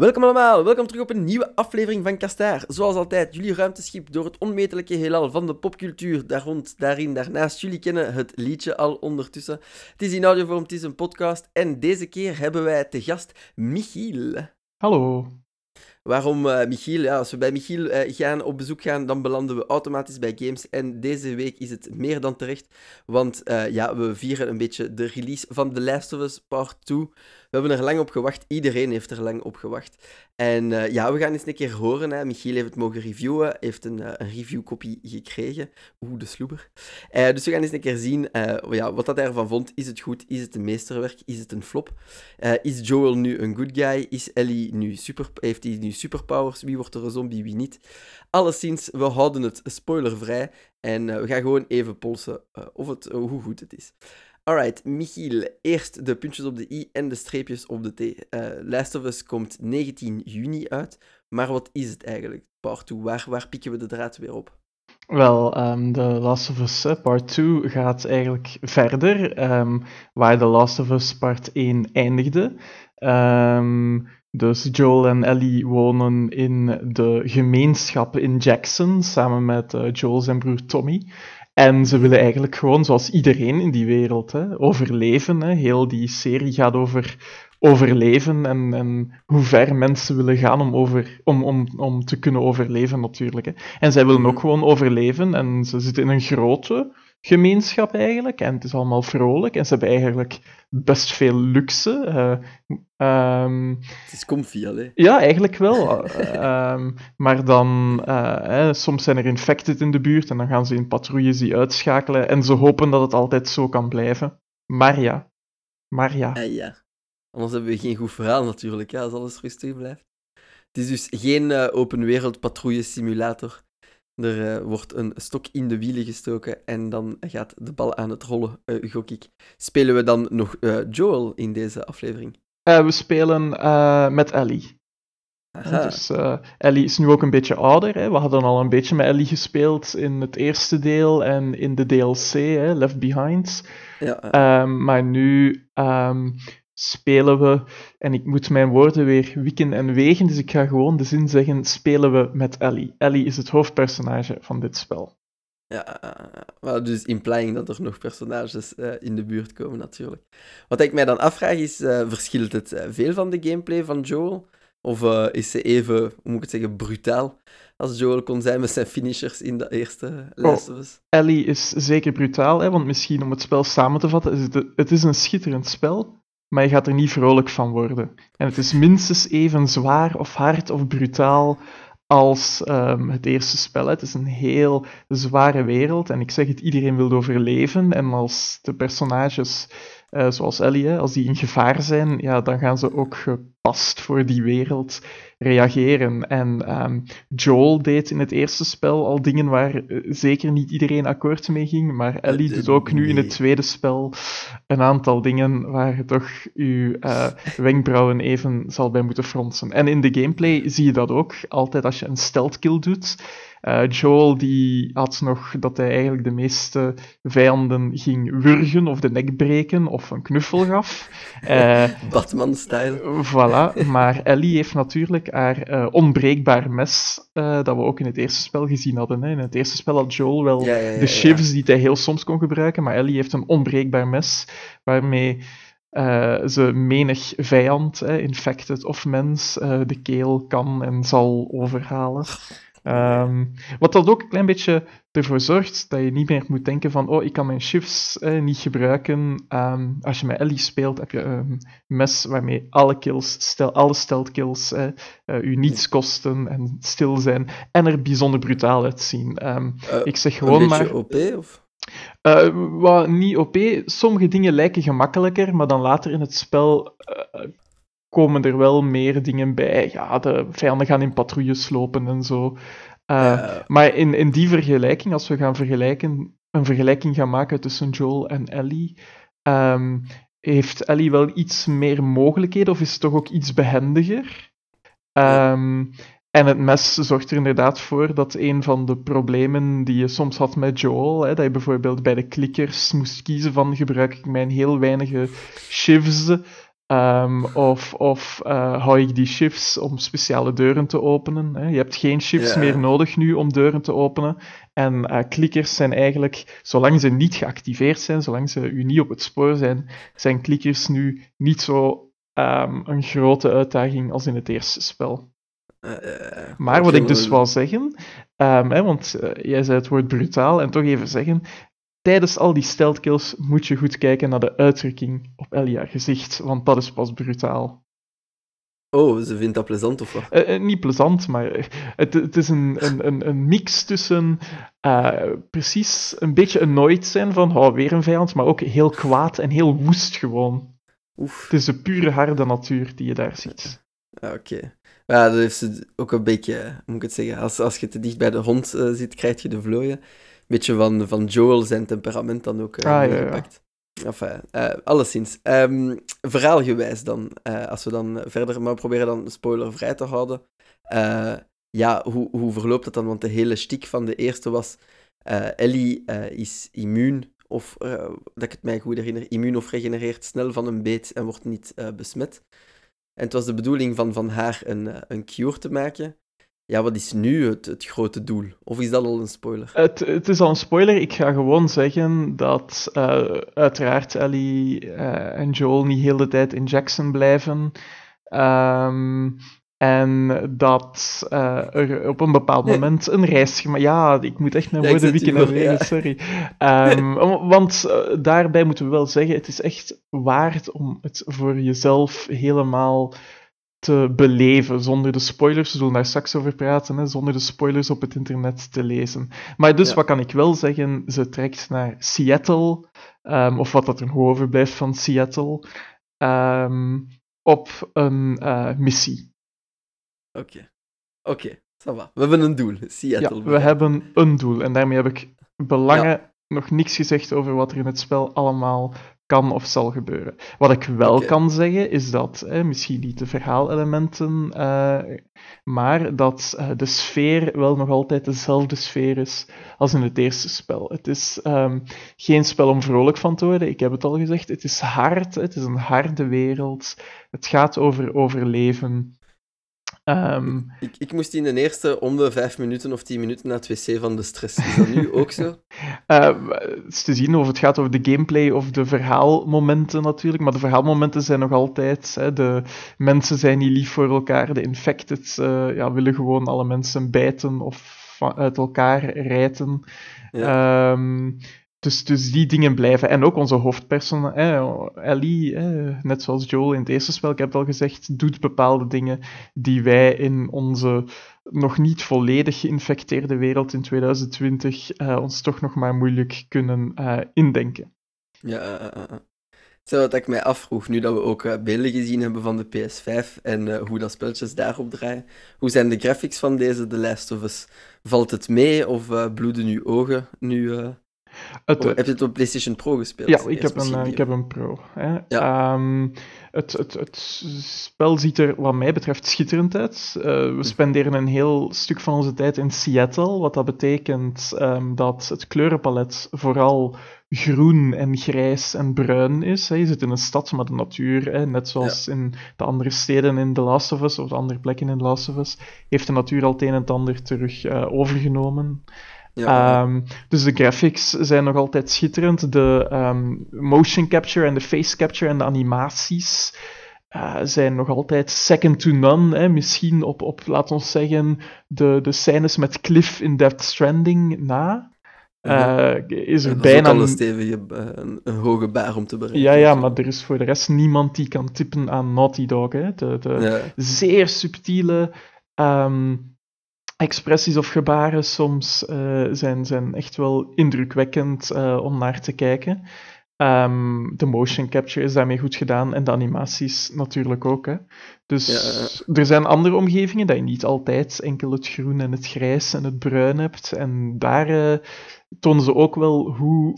Welkom allemaal, welkom terug op een nieuwe aflevering van Kastaar. Zoals altijd, jullie ruimteschip door het onmetelijke heelal van de popcultuur. Daar rond, daarin, daarnaast, jullie kennen het liedje al ondertussen. Het is in audiovorm, het is een podcast en deze keer hebben wij te gast Michiel. Hallo. Waarom uh, Michiel? Ja, als we bij Michiel uh, gaan op bezoek gaan, dan belanden we automatisch bij games. En deze week is het meer dan terecht, want uh, ja, we vieren een beetje de release van The Last of Us Part 2. We hebben er lang op gewacht. Iedereen heeft er lang op gewacht. En uh, ja, we gaan eens een keer horen. Hè. Michiel heeft het mogen reviewen. heeft een, uh, een gekregen. Oeh, de sloeber. Uh, dus we gaan eens een keer zien ja, wat dat ervan vond. Is het goed? Is het een meesterwerk? Is het een flop? is Joel nu een good guy? Is Ellie nu super... Heeft hij nu superpowers? Wie wordt er een zombie? Wie niet? Alleszins, we houden het spoilervrij. En we gaan gewoon even polsen of het, hoe goed het is. Alright, Michiel. Eerst de puntjes op de i en de streepjes op de t. Uh, Last of Us komt 19 juni uit. Maar wat is het eigenlijk, part 2? Waar, waar pikken we de draad weer op? Wel, um, The Last of Us Part 2 gaat eigenlijk verder waar The Last of Us Part 1 eindigde. Um, dus Joel en Ellie wonen in de gemeenschap in Jackson samen met uh, Joel zijn broer Tommy. En ze willen eigenlijk gewoon, zoals iedereen in die wereld, hè, overleven. Hè. Heel die serie gaat over overleven en, en hoe ver mensen willen gaan om, over, om, om, om te kunnen overleven, natuurlijk. Hè. En zij willen ook gewoon overleven en ze zitten in een grote gemeenschap eigenlijk. En het is allemaal vrolijk. En ze hebben eigenlijk best veel luxe. Uh, um, het is comfy, hè? Ja, eigenlijk wel. um, maar dan, uh, soms zijn er infected in de buurt en dan gaan ze in patrouilles die uitschakelen. En ze hopen dat het altijd zo kan blijven. Maar ja. Maar ja. Uh, ja. Anders hebben we geen goed verhaal natuurlijk, ja, als alles rustig blijft. Het is dus geen open wereld patrouille simulator. Er uh, wordt een stok in de wielen gestoken en dan gaat de bal aan het rollen, uh, gok ik. Spelen we dan nog uh, Joel in deze aflevering? we spelen met Ellie. Aha. Dus Ellie is nu ook een beetje ouder. Hè. We hadden al een beetje met Ellie gespeeld in het eerste deel en in de DLC, hè, Left Behind. Ja, um, maar nu um, spelen we, en ik moet mijn woorden weer wikken en wegen, dus ik ga gewoon de zin zeggen, spelen we met Ellie. Ellie is het hoofdpersonage van dit spel. Ja, maar dus implying dat er nog personages uh, in de buurt komen natuurlijk. Wat ik mij dan afvraag is, uh, verschilt het uh, veel van de gameplay van Joel? Of is ze even, hoe moet ik het zeggen, brutaal als Joel kon zijn met zijn finishers in de eerste Last of Us? Ellie is zeker brutaal, hè, want misschien om het spel samen te vatten, is het, het is een schitterend spel, maar je gaat er niet vrolijk van worden. En het is minstens even zwaar of hard of brutaal als um, het eerste spel. Het is een heel zware wereld en ik zeg het, iedereen wil overleven. En als de personages, uh, zoals Ellie, als die in gevaar zijn, ja, dan gaan ze ook gepast voor die wereld reageren. En um, Joel deed in het eerste spel al dingen waar uh, zeker niet iedereen akkoord mee ging, maar Ellie doet ook nu in het tweede spel een aantal dingen waar je toch je uh, wenkbrauwen even zal bij moeten fronsen. En in de gameplay zie je dat ook. Altijd als je een stealth kill doet, uh, Joel die had nog dat hij eigenlijk de meeste vijanden ging wurgen of de nek breken of een knuffel gaf. Uh, Batman-style. Voilà, maar Ellie heeft natuurlijk haar uh, onbreekbaar mes, dat we ook in het eerste spel gezien hadden. Hè. In het eerste spel had Joel wel ja, ja, ja, de shivs die hij heel soms kon gebruiken, maar Ellie heeft een onbreekbaar mes waarmee... Uh, ze menig vijand, eh, infected of mens, uh, de keel kan en zal overhalen. Um, wat dat ook een klein beetje ervoor zorgt dat je niet meer moet denken van oh, ik kan mijn shifts eh, niet gebruiken. Um, als je met Ellie speelt, heb je een mes waarmee alle kills, stel, alle stealth kills eh, uh, u niets kosten en stil zijn en er bijzonder brutaal uitzien. Um, uh, ik zeg gewoon een maar... OP, of? Uh, wat, niet OP. Sommige dingen lijken gemakkelijker, maar dan later in het spel komen er wel meer dingen bij. Ja, de vijanden gaan in patrouilles lopen en zo. Uh, Maar in, in die vergelijking, als we gaan vergelijken, een vergelijking gaan maken tussen Joel en Ellie, um, heeft Ellie wel iets meer mogelijkheden of is het toch ook iets behendiger? Um, en het mes zorgt er inderdaad voor dat een van de problemen die je soms had met Joel, hè, dat je bijvoorbeeld bij de klikkers moest kiezen van gebruik ik mijn heel weinige shivs Ehm, of of eh, hou ik die shifts om speciale deuren te openen? Hè? Je hebt geen shifts meer nodig nu om deuren te openen. En eh, klikkers zijn eigenlijk, zolang ze niet geactiveerd zijn, zolang ze u niet op het spoor zijn, zijn klikkers nu niet zo ehm, een grote uitdaging als in het eerste spel. Eh, Maar wat ik dus wou zeggen, ehm, hè, want jij zei het woord brutaal, en toch even zeggen, tijdens al die stealth kills moet je goed kijken naar de uitdrukking op Ellie haar gezicht, want dat is pas brutaal. Oh, ze vindt dat plezant of wat? Eh, eh, niet plezant, maar eh, het, het is een, een, een, een mix tussen precies een beetje annoyed zijn van oh, weer een vijand, maar ook heel kwaad en heel woest gewoon. Oef. Het is de pure harde natuur die je daar ziet. Oké. Ja, dat heeft ze ook een beetje, moet ik het zeggen, als, als je te dicht bij de hond zit, krijg je de vlooien. Een beetje van, van Joel zijn temperament dan ook eh Ah, ja, ja. Enfin, eh, alleszins. Ehm, verhaalgewijs dan, eh, als we dan verder maar proberen dan spoilervrij te houden. Ja, hoe, hoe verloopt dat dan? Want de hele stiek van de eerste was, Ellie is immuun, of dat ik het mij goed herinner, immuun of regenereert snel van een beet en wordt niet besmet. En het was de bedoeling van, van haar een, een cure te maken. Ja, wat is nu het, het grote doel? Of is dat al een spoiler? Het, het is al een spoiler. Ik ga gewoon zeggen dat eh, uiteraard Ellie eh, en Joel niet heel de tijd in Jackson blijven. Ehm, en dat eh, er op een bepaald moment een reis gemaakt... Ja, ik moet echt mijn Ja, woorden wikken en wegen, sorry. Ehm, want daarbij moeten we wel zeggen, het is echt waard om het voor jezelf helemaal te beleven, zonder de spoilers, we zullen daar straks over praten, hè, zonder de spoilers op het internet te lezen. Maar dus Ja. wat kan ik wel zeggen? Ze trekt naar Seattle, ehm, of wat dat er nog overblijft van Seattle, ehm, op een eh, missie. Oké. Oké, ça va. We hebben een doel. Ja, Seattle. we hebben een doel. En daarmee heb ik belangen nog niks gezegd over wat er in het spel allemaal kan of zal gebeuren. Wat ik wel kan zeggen, is dat, misschien niet de verhaalelementen, eh, maar dat eh, de sfeer wel nog altijd dezelfde sfeer is als in het eerste spel. Het is ehm, geen spel om vrolijk van te worden, ik heb het al gezegd. Het is hard, het is een harde wereld. Het gaat over overleven. Ehm, Ik, ik moest in de eerste om de vijf minuten of tien minuten naar het wc van de stress. Is dat nu ook zo? Eh, het is te zien of het gaat over de gameplay of de verhaalmomenten natuurlijk. Maar de verhaalmomenten zijn nog altijd. Hè, de mensen zijn niet lief voor elkaar. De infected eh, ja, willen gewoon alle mensen bijten of uit elkaar rijten. Ja. Ehm, dus, dus die dingen blijven. En ook onze hoofdpersoon, eh, Ellie, eh, net zoals Joel in het eerste spel, ik heb het al gezegd, doet bepaalde dingen die wij in onze nog niet volledig geïnfecteerde wereld in 2020 eh, ons toch nog maar moeilijk kunnen eh, indenken. Ja, eh, eh, eh. Zo, wat ik mij afvroeg, nu dat we ook beelden gezien hebben van de PS5 en hoe dat spelletjes daarop draaien. Hoe zijn de graphics van deze The Last of Us? Valt het mee of bloeden uw ogen nu? Het, of heb je het op PlayStation Pro gespeeld? Ja, ik heb, een, eh, ik heb een Pro. Hè. Ehm, het, het, het spel ziet er, wat mij betreft, schitterend uit. Eh, we spenderen een heel stuk van onze tijd in Seattle, wat dat betekent ehm, dat het kleurenpalet vooral groen en grijs en bruin is. Hè. Je zit in een stad, maar de natuur, hè, net zoals in de andere steden in The Last of Us, of de andere plekken in The Last of Us, heeft de natuur al het een en het ander terug eh, overgenomen. Ja, Ehm, dus de graphics zijn nog altijd schitterend. De ehm, motion capture en de face capture en de animaties eh, zijn nog altijd second to none. Hè. Misschien op, op, laat ons zeggen, de, de scènes met Cliff in Death Stranding na. eh, is er dat is bijna... een stevige, eh, een, een hoge baar om te bereiken. Ja, ja, maar er is voor de rest niemand die kan tippen aan Naughty Dog. Hè. De, de, Ja, zeer subtiele ehm, expressies of gebaren soms eh, zijn, zijn echt wel indrukwekkend eh, om naar te kijken. Ehm, de motion capture is daarmee goed gedaan en de animaties natuurlijk ook. Hè. Dus er zijn andere omgevingen dat je niet altijd enkel het groen en het grijs en het bruin hebt. En daar eh, tonen ze ook wel hoe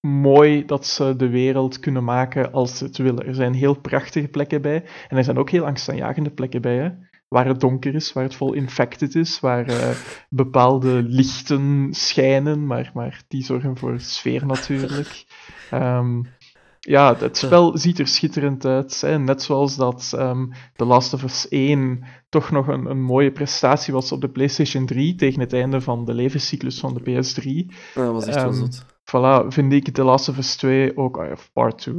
mooi dat ze de wereld kunnen maken als ze het willen. Er zijn heel prachtige plekken bij. En er zijn ook heel angstaanjagende plekken bij. Hè? Waar het donker is, waar het vol infected is, waar eh, bepaalde lichten schijnen, maar, maar die zorgen voor sfeer natuurlijk. Ehm, ja, het spel ziet er schitterend uit. Hè. Net zoals dat um, The Last of Us 1 toch nog een, een mooie prestatie was op de PlayStation 3 tegen het einde van de levenscyclus van de PS3. Ja, dat was echt wel ehm, zot. Voilà, vind ik The Last of Us 2 ook, of part 2,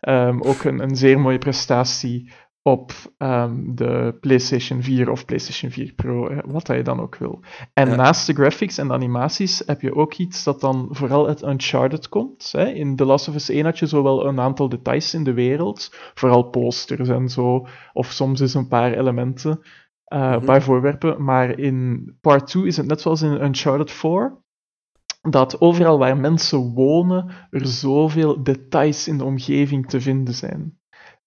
um, ook een, een zeer mooie prestatie op um, de PlayStation 4 of PlayStation 4 Pro, wat je dan ook wil. En ja. naast de graphics en de animaties heb je ook iets dat dan vooral uit Uncharted komt. Hè. In The Last of Us 1 had je zowel een aantal details in de wereld, vooral posters en zo, of soms eens een paar elementen, uh, mm -hmm. paar voorwerpen. Maar in Part 2 is het net zoals in Uncharted 4, dat overal waar mensen wonen, er zoveel details in de omgeving te vinden zijn.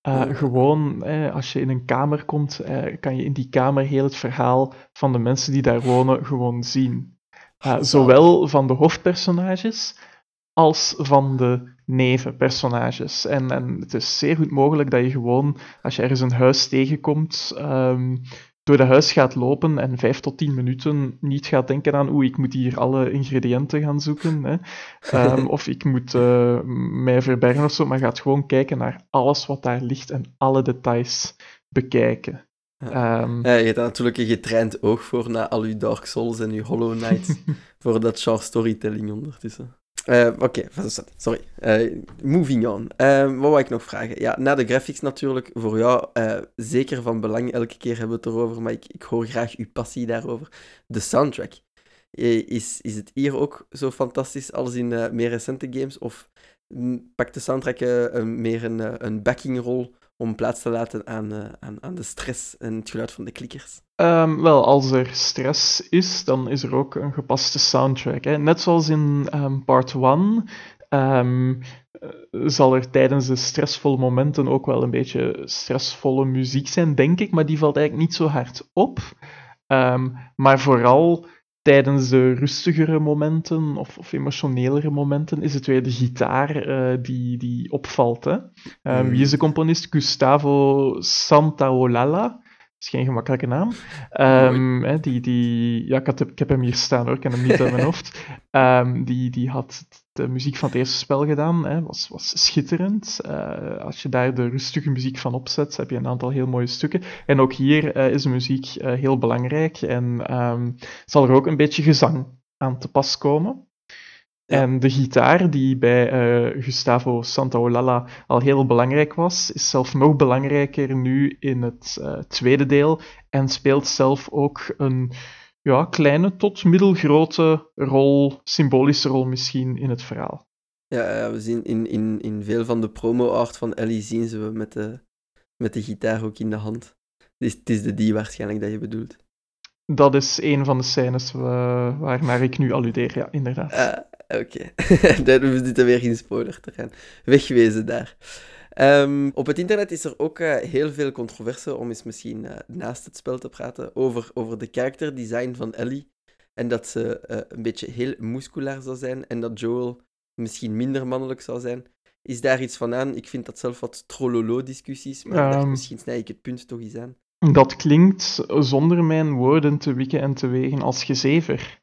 Uh, gewoon, eh, als je in een kamer komt, eh, kan je in die kamer heel het verhaal van de mensen die daar wonen gewoon zien. Uh, zowel van de hoofdpersonages als van de nevenpersonages. En, en het is zeer goed mogelijk dat je gewoon, als je ergens een huis tegenkomt, um, door de huis gaat lopen en vijf tot tien minuten niet gaat denken aan oeh, ik moet hier alle ingrediënten gaan zoeken, hè. Um, of ik moet uh, mij verbergen of zo, maar gaat gewoon kijken naar alles wat daar ligt en alle details bekijken. Ja. Um, ja, je hebt natuurlijk een getraind oog voor na al je Dark Souls en je Hollow Knight, voor dat genre storytelling ondertussen. Uh, Oké, okay, sorry. Uh, moving on. Uh, wat wil ik nog vragen? Ja, na de graphics natuurlijk, voor jou zeker van belang. Elke keer hebben we het erover, maar ik, ik hoor graag uw passie daarover. De soundtrack. Is, is het hier ook zo fantastisch als in meer recente games? Of pakt de soundtrack meer een, een backingrol om plaats te laten aan, aan, aan de stress en het geluid van de klikkers? Um, wel, als er stress is, dan is er ook een gepaste soundtrack. Hè. Net zoals in um, part 1 um, ehm, zal er tijdens de stressvolle momenten ook wel een beetje stressvolle muziek zijn, denk ik, maar die valt eigenlijk niet zo hard op. maar vooral tijdens de rustigere momenten of, of emotionelere momenten is het weer de gitaar uh, die, die opvalt. Hè. Wie is de componist? Gustavo Santaolalla is geen gemakkelijke naam. Um, hè, die, die, ja, ik, had, ik heb hem hier staan hoor, ik ken hem niet uit mijn hoofd. Um, die, die had de muziek van het eerste spel gedaan, hè, was, was schitterend. Uh, als je daar de rustige muziek van opzet, heb je een aantal heel mooie stukken. En ook hier uh, is de muziek uh, heel belangrijk en um, zal er ook een beetje gezang aan te pas komen. En de gitaar, die bij uh, Gustavo Santaolalla al heel belangrijk was, is zelf nog belangrijker nu in het uh, tweede deel en speelt zelf ook een ja, kleine tot middelgrote rol, symbolische rol misschien, in het verhaal. Ja, ja we zien in, in, in veel van de promo-art van Ellie zien ze we met de, met de gitaar ook in de hand. Dus het is de die waarschijnlijk dat je bedoelt. Dat is een van de scènes uh, waarnaar ik nu alludeer, ja, inderdaad. Uh, Oké, okay. we zitten weer in spoiler te gaan. Wegwezen daar. Um, op het internet is er ook uh, heel veel controverse om eens misschien uh, naast het spel te praten over, over de karakterdesign van Ellie. En dat ze uh, een beetje heel musculair zou zijn en dat Joel misschien minder mannelijk zou zijn. Is daar iets van aan? Ik vind dat zelf wat trollolo-discussies, maar um, misschien snij ik het punt toch eens aan. Dat klinkt zonder mijn woorden te wikken en te wegen als gezever.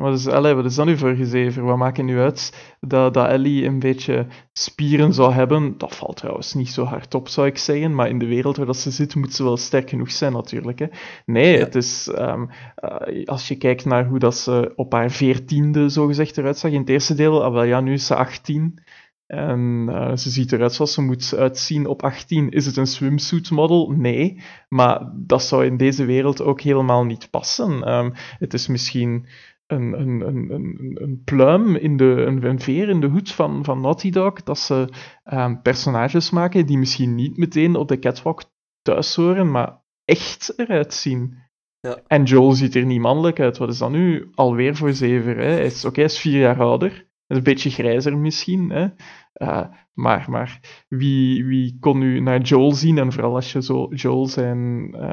Wat is, allez, wat is dat nu voor gezever? Wat maakt nu uit dat, dat Ellie een beetje spieren zou hebben? Dat valt trouwens niet zo hard op, zou ik zeggen. Maar in de wereld waar dat ze zit, moet ze wel sterk genoeg zijn, natuurlijk. Hè. Nee, het is... Um, uh, als je kijkt naar hoe dat ze op haar veertiende, zogezegd, eruit zag in het eerste deel. Ah, wel, ja, nu is ze 18. En uh, ze ziet eruit zoals ze moet uitzien op 18. Is het een swimsuit model? Nee. Maar dat zou in deze wereld ook helemaal niet passen. Um, het is misschien een, een, een, een, een pluim in de, een, een veer in de hoed van, van Naughty Dog, dat ze um, personages maken die misschien niet meteen op de catwalk thuis horen, maar echt eruit zien. Ja. En Joel ziet er niet mannelijk uit. Wat is dat nu alweer voor zeven? Hè? Hij is, Oké, hij is vier jaar ouder. Hij is een beetje grijzer misschien. Hè? Uh, maar, maar wie, wie kon nu naar Joel zien? En vooral als je zo Joel zijn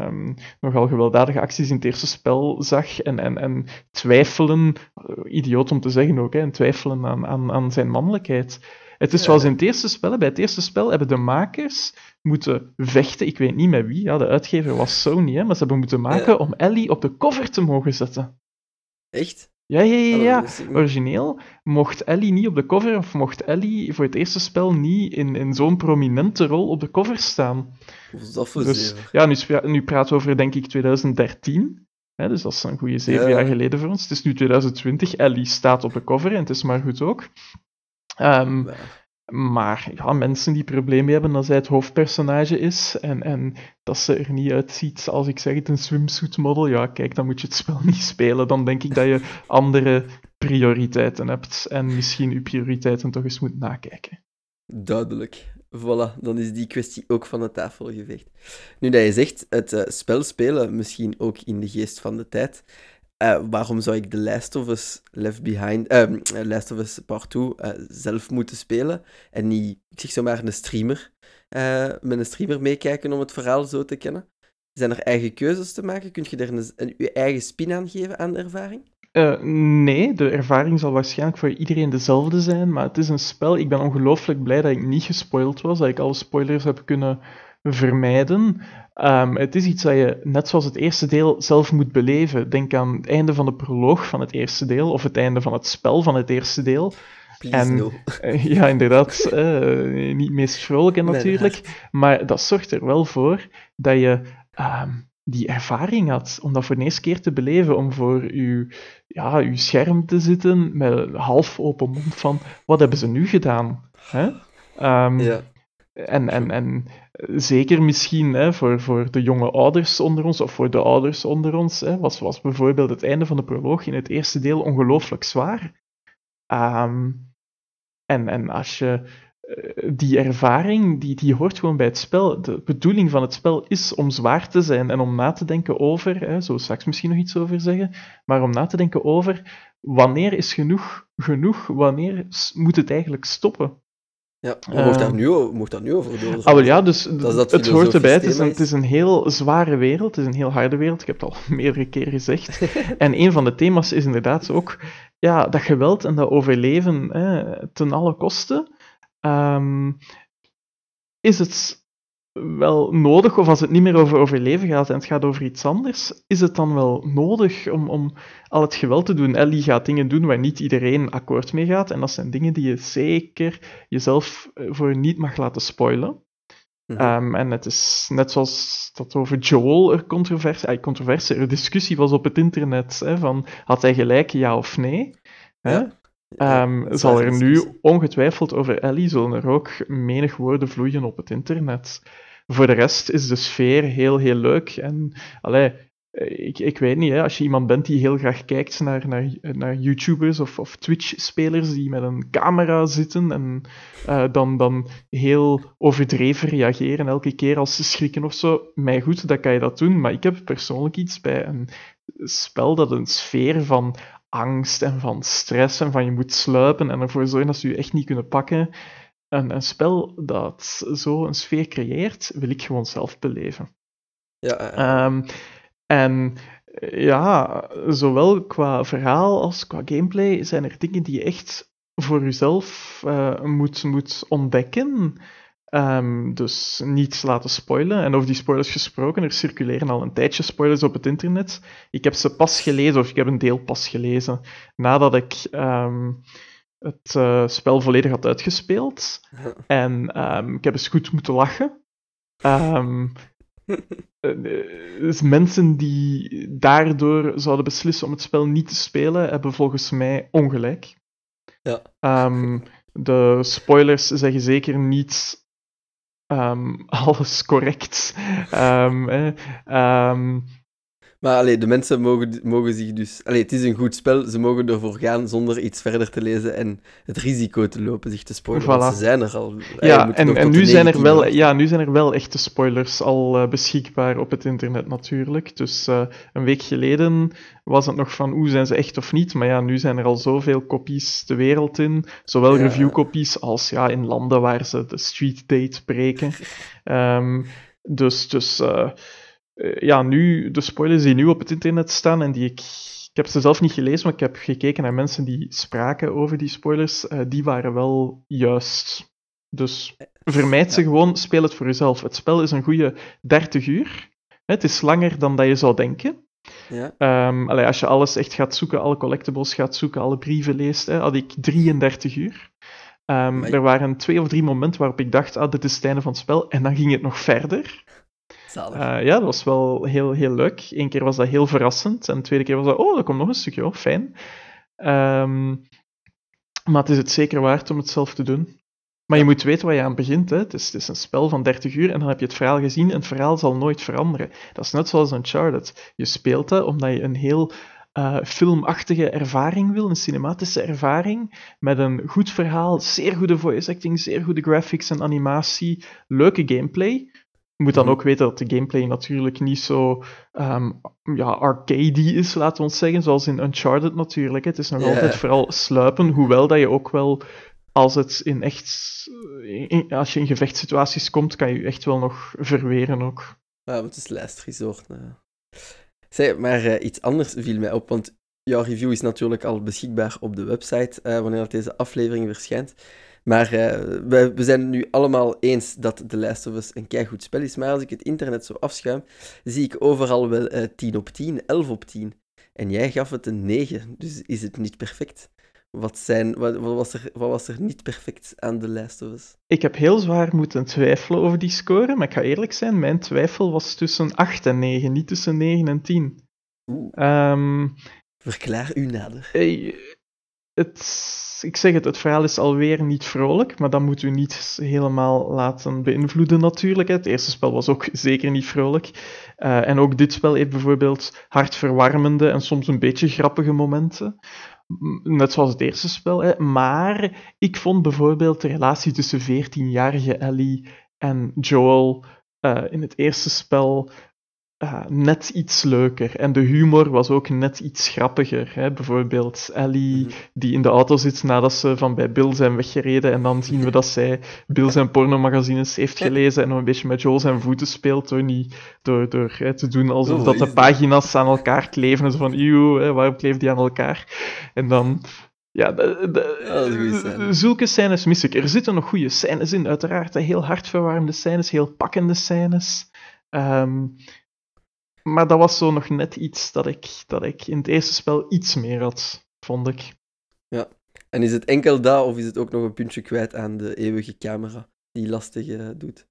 um, nogal gewelddadige acties in het eerste spel zag en, en, en twijfelen, uh, idioot om te zeggen ook, hè, en twijfelen aan, aan, aan zijn mannelijkheid. Het is zoals in het eerste spel. Bij het eerste spel hebben de makers moeten vechten. Ik weet niet met wie. Ja, de uitgever was Sony, hè, maar ze hebben moeten maken om Ellie op de cover te mogen zetten. Echt? Ja, ja, ja, niet. Origineel mocht Ellie niet op de cover, of mocht Ellie voor het eerste spel niet in, in zo'n prominente rol op de cover staan. Dat voor Dus ja, nu, nu praten we over, denk ik, 2013. Hè, dus dat is een goede zeven Ja. jaar geleden voor ons. Het is nu 2020. Ellie staat op de cover en het is maar goed ook. Ehm, Ja. Maar ja, mensen die problemen hebben dat zij het hoofdpersonage is en, en dat ze er niet uitziet als ik zeg het een swimsuit model, ja kijk, dan moet je het spel niet spelen. Dan denk ik dat je andere prioriteiten hebt en misschien je prioriteiten toch eens moet nakijken. Duidelijk. Voilà, dan is die kwestie ook van de tafel geveegd. Nu dat je zegt, het eh, spel spelen, misschien ook in de geest van de tijd. Eh, waarom zou ik The Last of Us Left Behind, eh, Last of Us Part 2 eh, zelf moeten spelen en niet, ik zeg zomaar, een streamer, met een streamer meekijken om het verhaal zo te kennen? Zijn er eigen keuzes te maken? Kun je er een, een, je eigen spin aan geven aan de ervaring? Nee, de ervaring zal waarschijnlijk voor iedereen dezelfde zijn, maar het is een spel. Ik ben ongelooflijk blij dat ik niet gespoild was, dat ik alle spoilers heb kunnen vermijden. Ehm, het is iets dat je, net zoals het eerste deel, zelf moet beleven. Denk aan het einde van de proloog van het eerste deel, of het einde van het spel van het eerste deel. Please En- no. Eh, ja, inderdaad, eh, niet meest vrolijke natuurlijk. Maar dat zorgt er wel voor dat je ehm, die ervaring had om dat voor de eerste keer te beleven, om voor je, ja, uw scherm te zitten met een half open mond van wat hebben ze nu gedaan? Hè? Ehm, Ja. En, en, en zeker misschien hè, voor, voor de jonge ouders onder ons, of voor de ouders onder ons, hè, was, was bijvoorbeeld het einde van de proloog in het eerste deel ongelooflijk zwaar. Ehm, en, en als je eh, die ervaring, die, die hoort gewoon bij het spel. De bedoeling van het spel is om zwaar te zijn en om na te denken over, hè, zo straks misschien nog iets over zeggen, maar om na te denken over wanneer is genoeg genoeg, wanneer moet het eigenlijk stoppen. Ja, maar mocht, daar Ehm. nu, mocht daar nu over door? Ah, wel ja, dus Dat dat het hoort erbij. Het is, filosofisch een, het is een heel zware wereld, het is een heel harde wereld. Ik heb het al meerdere keren gezegd. en een van de thema's is inderdaad ook ja, dat geweld en dat overleven hè, ten alle kosten. Ehm, is het wel nodig, of als het niet meer over overleven gaat en het gaat over iets anders, is het dan wel nodig om, om al het geweld te doen? Ellie gaat dingen doen waar niet iedereen akkoord mee gaat, en dat zijn dingen die je zeker jezelf eh, voor niet mag laten spoilen. Mhm. Ehm, en het is net zoals dat over Joel er controverse, eh, controverse, er discussie was op het internet, hè, van had hij gelijk, ja of nee? Hè? Ja. Ja, Ehm, zal er nu ongetwijfeld over Ellie zullen er ook menig woorden vloeien op het internet. Voor de rest is de sfeer heel, heel leuk. En allee, ik, ik weet niet, hè, als je iemand bent die heel graag kijkt naar, naar, naar YouTubers of, of Twitch-spelers die met een camera zitten en eh, dan, dan heel overdreven reageren elke keer als ze schrikken of zo, mij goed, dan kan je dat doen. Maar ik heb persoonlijk iets bij een spel dat een sfeer van angst en van stress en van je moet sluipen en ervoor zorgen dat ze je echt niet kunnen pakken. Een, een spel dat zo een sfeer creëert, wil ik gewoon zelf beleven. Ja, eh, Ehm, en eh, ja, zowel qua verhaal als qua gameplay zijn er dingen die je echt voor jezelf eh, moet, moet ontdekken. Ehm, dus niet laten spoilen. En over die spoilers gesproken, er circuleren al een tijdje spoilers op het internet. Ik heb ze pas gelezen, of ik heb een deel pas gelezen, nadat ik ehm, het eh, spel volledig had uitgespeeld. En ehm, ik heb eens goed moeten lachen. Ehm, eh, dus mensen die daardoor zouden beslissen om het spel niet te spelen, hebben volgens mij ongelijk. Ja. Ehm, de spoilers zeggen zeker niet alles correct. Eh, Maar allee, de mensen mogen, mogen zich dus... Allee, het is een goed spel, ze mogen ervoor gaan zonder iets verder te lezen en het risico te lopen zich te spoilen, want Voilà. ze zijn er al. Ja, en, en nu, zijn er 19e wel, ja, nu zijn er wel echte spoilers al eh, beschikbaar op het internet natuurlijk. Dus eh, een week geleden was het nog van, hoe zijn ze echt of niet? Maar ja, nu zijn er al zoveel kopies de wereld in. Zowel Ja. reviewkopies als ja, in landen waar ze de street date breken. Ehm, dus dus eh, ja, nu, de spoilers die nu op het internet staan en die ik... Ik heb ze zelf niet gelezen, maar ik heb gekeken naar mensen die spraken over die spoilers. eh, die waren wel juist. Dus vermijd ze Ja. gewoon, speel het voor jezelf. Het spel is een goede 30 uur. Het is langer dan dat je zou denken. Ja. Ehm, allee, als je alles echt gaat zoeken, alle collectibles gaat zoeken, alle brieven leest, hè, had ik 33 uur. Ehm, er waren twee of drie momenten waarop ik dacht, ah, dit is het einde van het spel. En dan ging het nog verder. Eh, ja, dat was wel heel, heel leuk. Eén keer was dat heel verrassend. En de tweede keer was dat, oh, er komt nog een stukje, oh, fijn. Ehm, maar het is het zeker waard om het zelf te doen. Maar je moet weten waar je aan begint. Hè. Het, is, het is een spel van 30 uur en dan heb je het verhaal gezien. En het verhaal zal nooit veranderen. Dat is net zoals Uncharted. Je speelt dat omdat je een heel eh, filmachtige ervaring wil, een cinematische ervaring, met een goed verhaal, zeer goede voice acting, zeer goede graphics en animatie, leuke gameplay. Je moet dan Mhm. ook weten dat de gameplay natuurlijk niet zo ehm, ja, arcadey is, laten we ons zeggen, zoals in Uncharted natuurlijk. Het is nog altijd vooral sluipen, hoewel dat je ook wel, als het in echt, in- als je in gevechtssituaties komt, kan je echt wel nog verweren ook. Ja, het is last resort. nou. Zeg, maar eh, iets anders viel mij op, want jouw review is natuurlijk al beschikbaar op de website eh, wanneer deze aflevering verschijnt. Maar eh, we, we zijn het nu allemaal eens dat The Last of Us een keigoed spel is. Maar als ik het internet zo afschuim, zie ik overal wel eh 10 op 10, 11 op 10. En jij gaf het een 9, dus is het niet perfect. Wat, zijn, wat, wat, was, er, wat was er niet perfect aan The Last of Us? Ik heb heel zwaar moeten twijfelen over die score, maar ik ga eerlijk zijn, mijn twijfel was tussen 8 en 9, niet tussen 9 en 10. Oeh, Ehm, verklaar u nader. Het, ik zeg het, het verhaal is alweer niet vrolijk, maar dat moet u niet helemaal laten beïnvloeden natuurlijk. Het eerste spel was ook zeker niet vrolijk. Eh, en ook dit spel heeft bijvoorbeeld hartverwarmende en soms een beetje grappige momenten. Net zoals het eerste spel. Hè. Maar ik vond bijvoorbeeld de relatie tussen 14-jarige Ellie en Joel eh, in het eerste spel eh, net iets leuker. En de humor was ook net iets grappiger. Hè. Bijvoorbeeld Ellie Mhm. die in de auto zit nadat ze van bij Bill zijn weggereden. En dan zien we dat zij Bill zijn pornomagazines heeft gelezen en nog een beetje met Joel zijn voeten speelt door, niet, door, door hè, te doen alsof Oh, dat de pagina's aan elkaar kleven. En zo van, eeuw, waarom kleven die aan elkaar? En dan... Ja, de, de- Ja, goeie scène. zulke scènes mis ik. Er zitten nog goede scènes in, uiteraard. Heel hartverwarmende scènes, heel pakkende scènes. Ehm, maar dat was zo nog net iets dat ik, dat ik in het eerste spel iets meer had, vond ik. En is het enkel dat, of is het ook nog een puntje kwijt aan de eeuwige camera die lastig eh, doet?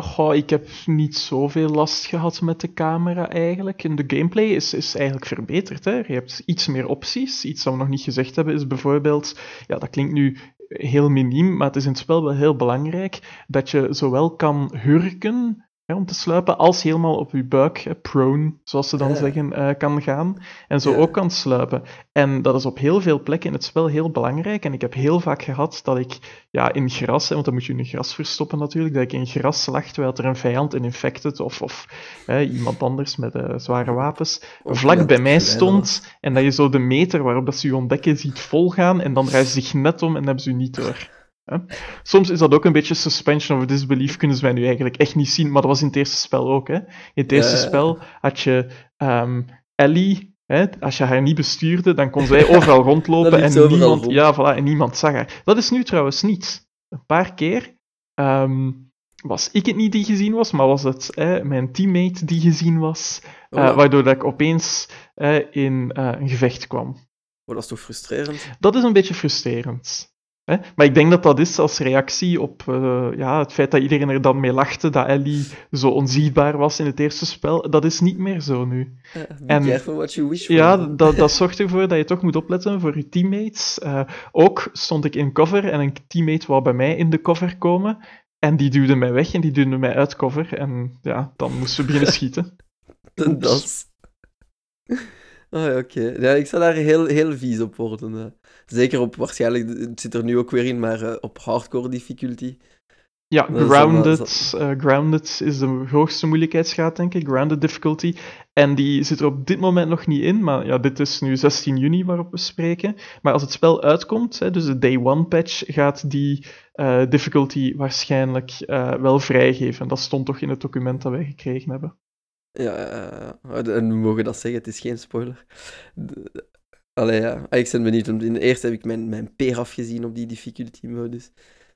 Goh, ik heb niet zoveel last gehad met de camera eigenlijk. En de gameplay is, is eigenlijk verbeterd. Hè. Je hebt iets meer opties. Iets dat we nog niet gezegd hebben is bijvoorbeeld, ja, dat klinkt nu heel miniem, maar het is in het spel wel heel belangrijk dat je zowel kan hurken hè, om te sluipen, als helemaal op je buik, hè, prone, zoals ze dan Ja. zeggen, eh, kan gaan. En zo Ja. ook kan sluipen. En dat is op heel veel plekken in het spel heel belangrijk. En ik heb heel vaak gehad dat ik ja, in gras, hè, want dan moet je in gras verstoppen natuurlijk, dat ik in gras lag terwijl er een vijand, een infected of, of hè, iemand anders met eh, zware wapens, Of vlak bij mij stond. En dat je zo de meter waarop dat ze je ontdekken ziet volgaan. En dan draaien ze zich net om en hebben ze je niet door. Soms is dat ook een beetje suspension of disbelief, kunnen ze mij nu eigenlijk echt niet zien. Maar dat was in het eerste spel ook. Hè? In het eerste spel had je ehm, Ellie. Hè? Als je haar niet bestuurde, dan kon zij overal rondlopen en niemand, rond. ja, voilà, en niemand zag haar. Dat is nu trouwens niet. Een paar keer ehm, was ik het niet die gezien was, maar was het hè, mijn teammate die gezien was. Oh, eh, waardoor dat ik opeens in eh, een gevecht kwam. oh, dat is toch frustrerend? Dat is een beetje frustrerend. Hè? Maar ik denk dat dat is als reactie op eh, ja, het feit dat iedereen er dan mee lachte dat Ellie zo onzichtbaar was in het eerste spel. Dat is niet meer zo nu. Ja, be En- careful what you wish for. Ja, dat, dat zorgt ervoor dat je toch moet opletten voor je teammates. Eh, ook stond ik in cover en een teammate wou bij mij in de cover komen. En die duwde mij weg en die duwde mij uit cover. En ja, dan moesten we beginnen schieten. Das. Oh ja, oké. Ja, ik zou daar heel, heel vies op worden. eh. Zeker op, waarschijnlijk, het zit er nu ook weer in, maar eh, op hardcore difficulty. Ja, dan grounded, eh, grounded is de hoogste moeilijkheidsgraad, denk ik. Grounded difficulty. En die zit er op dit moment nog niet in, maar ja, dit is nu 16 juni waarop we spreken. Maar als het spel uitkomt, hè, dus de day one patch, gaat die eh, difficulty waarschijnlijk eh, wel vrijgeven. Dat stond toch in het document dat wij gekregen hebben. Ja, en we mogen dat zeggen, het is geen spoiler. Allee, ja. Ah, Ik ben benieuwd, in de eerste heb ik mijn, mijn peer afgezien op die difficulty modus.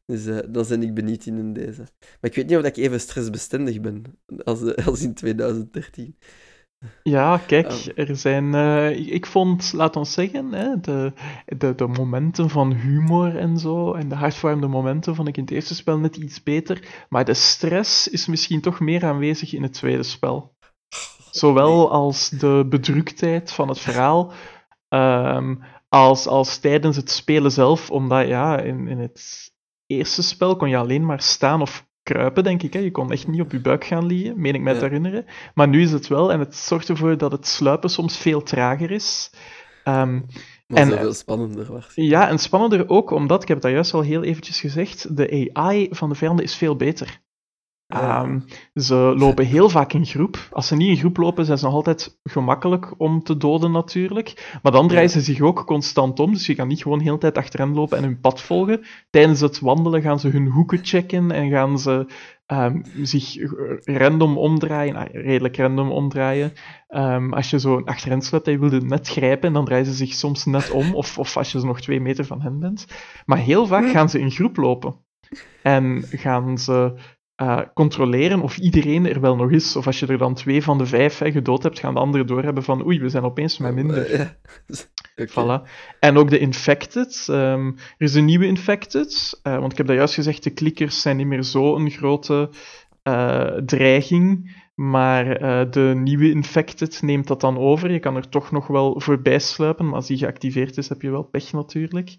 Dus eh, dan ben ik benieuwd in een deze. Maar ik weet niet of ik even stressbestendig ben als, eh, als in 2013. Ja, kijk, er zijn. eh, ik, vond, laat ons zeggen, hè, de, de, de momenten van humor en zo, en de hartverwarmende momenten vond ik in het eerste spel net iets beter. Maar de stress is misschien toch meer aanwezig in het tweede spel. Zowel als de bedruktheid van het verhaal, ehm, als, als tijdens het spelen zelf, omdat ja, in, in het eerste spel kon je alleen maar staan of kruipen, denk ik. Hè. Je kon echt niet op je buik gaan liggen, meen ik mij te herinneren. Maar nu is het wel, en het zorgt ervoor dat het sluipen soms veel trager is. Maar En- zoveel spannender was. ja, en spannender ook, omdat, ik heb daar juist al heel eventjes gezegd, de AI van de vijanden is veel beter. Ehm, ze lopen heel vaak in groep. Als ze niet in groep lopen, zijn ze nog altijd gemakkelijk om te doden natuurlijk. Maar dan draaien ze zich ook constant om, dus je kan niet gewoon de hele tijd achter hen lopen en hun pad volgen. Tijdens het wandelen gaan ze hun hoeken checken en gaan ze ehm, zich random omdraaien, ah, redelijk random omdraaien. Ehm, als je zo achter hen sluipt en je wilde net grijpen, en dan draaien ze zich soms net om, of, of als je nog twee meter van hen bent. Maar heel vaak gaan ze in groep lopen. En gaan ze eh, controleren of iedereen er wel nog is. Of als je er dan twee van de vijf hè, gedood hebt, gaan de anderen doorhebben van oei, we zijn opeens met minder. Eh. Voilà. En ook de Infected. ehm, er is een nieuwe Infected. eh, want ik heb daar juist gezegd, de klikkers zijn niet meer zo'n grote dreiging. Maar eh, de nieuwe Infected neemt dat dan over. Je kan er toch nog wel voorbij sluipen. Maar als die geactiveerd is, heb je wel pech natuurlijk.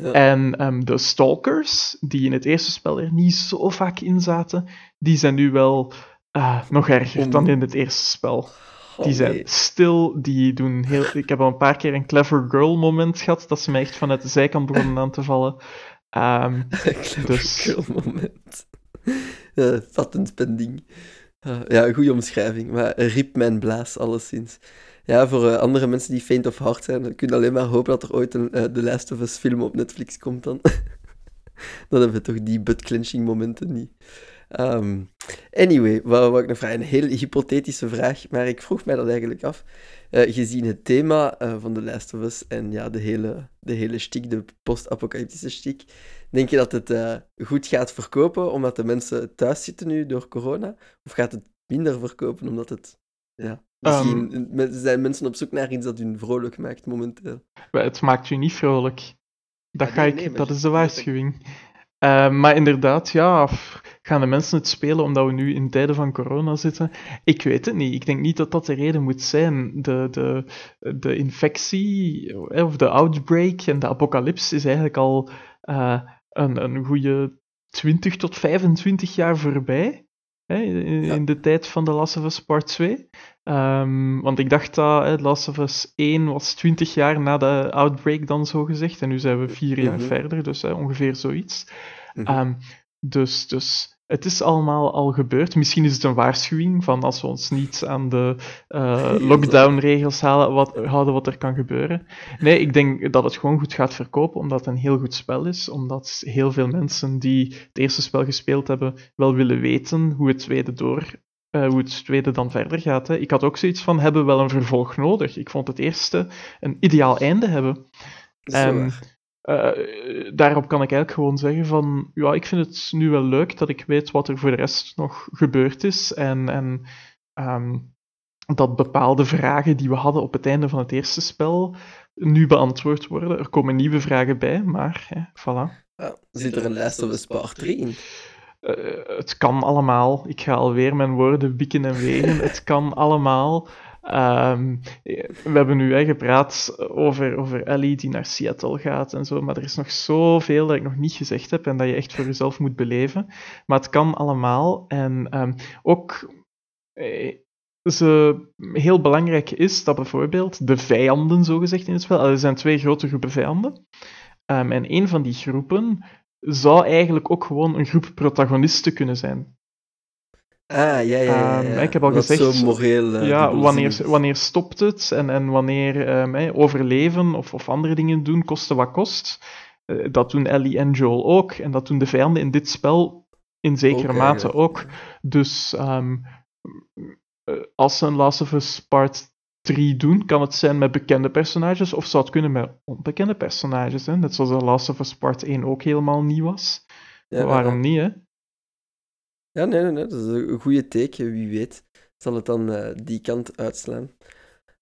Ja. En ehm, de Stalkers, die in het eerste spel er niet zo vaak in zaten, die zijn nu wel eh, nog erger dan in het eerste spel. Oh, Die zijn stil, die doen heel... Ik heb al een paar keer een clever girl moment gehad, dat ze mij echt vanuit de zijkant begonnen aan te vallen. Ehm, Clever Dus- girl moment. Uh, patentpending. Ja, een goede omschrijving, maar riep mijn blaas alleszins. Ja, voor uh, andere mensen die faint of hard zijn, dan kun je alleen maar hopen dat er ooit een uh, Last of Us film op Netflix komt dan. dan hebben we toch die butt-clenching momenten niet. Um, anyway, wat wou ik nog vragen? Een heel hypothetische vraag, maar ik vroeg mij dat eigenlijk af. Uh, gezien het thema uh, van The Last of Us en ja, de hele, de hele stiek, de post-apocalyptische stiek, denk je dat het uh, goed gaat verkopen omdat de mensen thuis zitten nu door corona? Of gaat het minder verkopen omdat het... Ja, misschien um, zijn mensen op zoek naar iets dat hun vrolijk maakt momenteel. Het maakt je niet vrolijk. Dat, Ah, ga nee, ik, nee, dat is de waarschuwing. Uh, maar inderdaad, ja, gaan de mensen het spelen omdat we nu in tijden van corona zitten? Ik weet het niet. Ik denk niet dat dat de reden moet zijn. De, de, de infectie, of de outbreak en de apocalyps is eigenlijk al uh, een, een goede 20 tot 25 jaar voorbij. Hè, in, Ja. de tijd van The Last of Us Part 2. Um, want ik dacht dat hè, Last of Us 1 was 20 jaar na de outbreak dan zo gezegd. En nu zijn we vier jaar Mhm. verder, dus hè, ongeveer zoiets. Mhm. Um, dus, dus het is allemaal al gebeurd. Misschien is het een waarschuwing van als we ons niet aan de uh, lockdown-regels halen, wat, houden wat er kan gebeuren. Nee, ik denk dat het gewoon goed gaat verkopen, omdat het een heel goed spel is. Omdat heel veel mensen die het eerste spel gespeeld hebben, wel willen weten hoe het tweede door. Uh, hoe het tweede dan verder gaat. Hè. Ik had ook zoiets van, hebben we wel een vervolg nodig? Ik vond het eerste een ideaal einde hebben. Uh, daarop kan ik eigenlijk gewoon zeggen van, ja, ik vind het nu wel leuk dat ik weet wat er voor de rest nog gebeurd is en, en um, dat bepaalde vragen die we hadden op het einde van het eerste spel nu beantwoord worden. Er komen nieuwe vragen bij, maar hè, voilà. Ja, zit er een Last of Us Part 3 in? Uh, het kan allemaal. Ik ga alweer mijn woorden bikken en wegen. het kan allemaal. Um, we hebben nu hè, gepraat over, over Ellie die naar Seattle gaat en zo, maar er is nog zoveel dat ik nog niet gezegd heb en dat je echt voor jezelf moet beleven. Maar het kan allemaal. En um, ook eh, ze, heel belangrijk is dat bijvoorbeeld de vijanden, zogezegd in het spel, er zijn twee grote groepen vijanden. Um, en een van die groepen zou eigenlijk ook gewoon een groep protagonisten kunnen zijn. Ah, ja, ja, ja. ja. Um, ik heb al dat gezegd, zo moreel, uh, ja, wanneer, wanneer stopt het en, en wanneer um, hey, overleven of, of andere dingen doen, koste wat kost. Uh, dat doen Ellie en Joel ook en dat doen de vijanden in dit spel in zekere mate ja. ook. Dus um, als ze een Last of Us Part 3 doen, kan het zijn met bekende personages of zou het kunnen met onbekende personages. Hè? Net zoals de Last of Us Part 1 ook helemaal nieuw was. Ja, Waarom ja. niet, hè? Ja, nee, nee, nee, dat is een goede teken, wie weet. zal het dan eh, die kant uitslaan.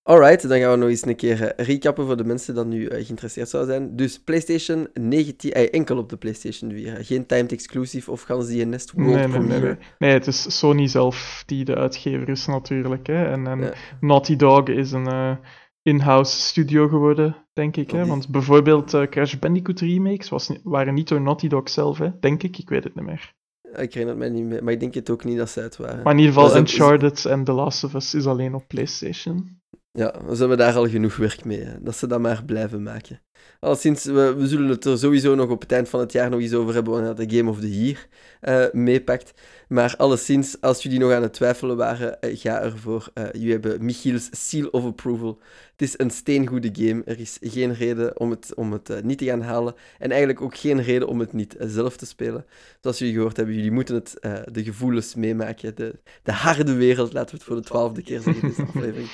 Alright, dan gaan we nog eens een keer uh, recappen voor de mensen die nu uh, geïnteresseerd zouden zijn. Dus PlayStation 19, eh, enkel op de PlayStation 4. Geen timed exclusive of gaan ze die Nest World nee, nee, nee, nee, nee. het is Sony zelf die de uitgever is natuurlijk. Hè. En, en ja. Naughty Dog is een in-house studio geworden, denk ik. Hè? Want bijvoorbeeld Crash Bandicoot remakes was, waren niet door Naughty Dog zelf, hè? denk ik. Ik weet het niet meer. Ik herinner het mij niet meer, maar ik denk het ook niet dat ze het waren. Maar in ieder geval, Uncharted en The Last of Us is alleen op PlayStation. Ja, we hebben daar al genoeg werk mee. Hè. Dat ze dat maar blijven maken. Alleszins, we, we zullen het er sowieso nog op het eind van het jaar nog eens over hebben wanneer de Game of the Year uh, meepakt. Maar alleszins, als jullie nog aan het twijfelen waren, uh, ga ervoor. Uh, jullie hebben Michiels Seal of Approval. Het is een steengoede game. Er is geen reden om het, om het niet te gaan halen. En eigenlijk ook geen reden om het niet zelf te spelen. Zoals jullie gehoord hebben, jullie moeten het, de gevoelens meemaken. De, de harde wereld, laten we het voor de twaalfde keer zeggen in deze aflevering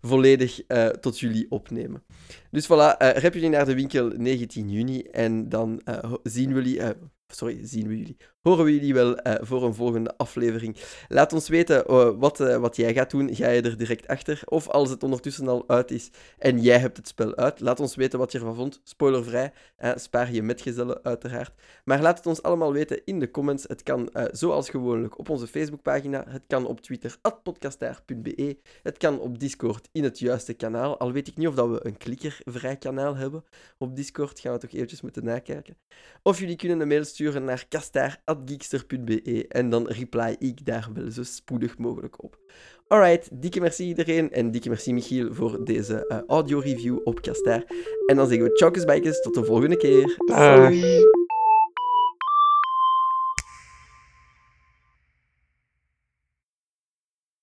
volledig uh, tot jullie opnemen. Dus voilà, uh, rep jullie naar de winkel 19 juni en dan uh, zien jullie, sorry, zien we jullie, horen we jullie wel uh, voor een volgende aflevering. Laat ons weten uh, wat, uh, wat jij gaat doen. Ga je er direct achter? Of als het ondertussen al uit is en jij hebt het spel uit, laat ons weten wat je ervan vond. Spoilervrij, spaar je metgezellen uiteraard. Maar laat het ons allemaal weten in de comments. Het kan zoals gewoonlijk op onze Facebookpagina. Het kan op Twitter, podcastaar.be. Het kan op Discord in het juiste kanaal. Al weet ik niet of dat we een klikkervrij kanaal hebben op Discord. Gaan we toch eventjes moeten nakijken. Of jullie kunnen een mail sturen naar kastaar.geekster.be en dan reply ik daar wel zo spoedig mogelijk op. Alright, dikke merci iedereen en dikke merci Michiel voor deze uh, audio review op Kastaar. En dan zeggen we tjaukes bijkes, tot de volgende keer.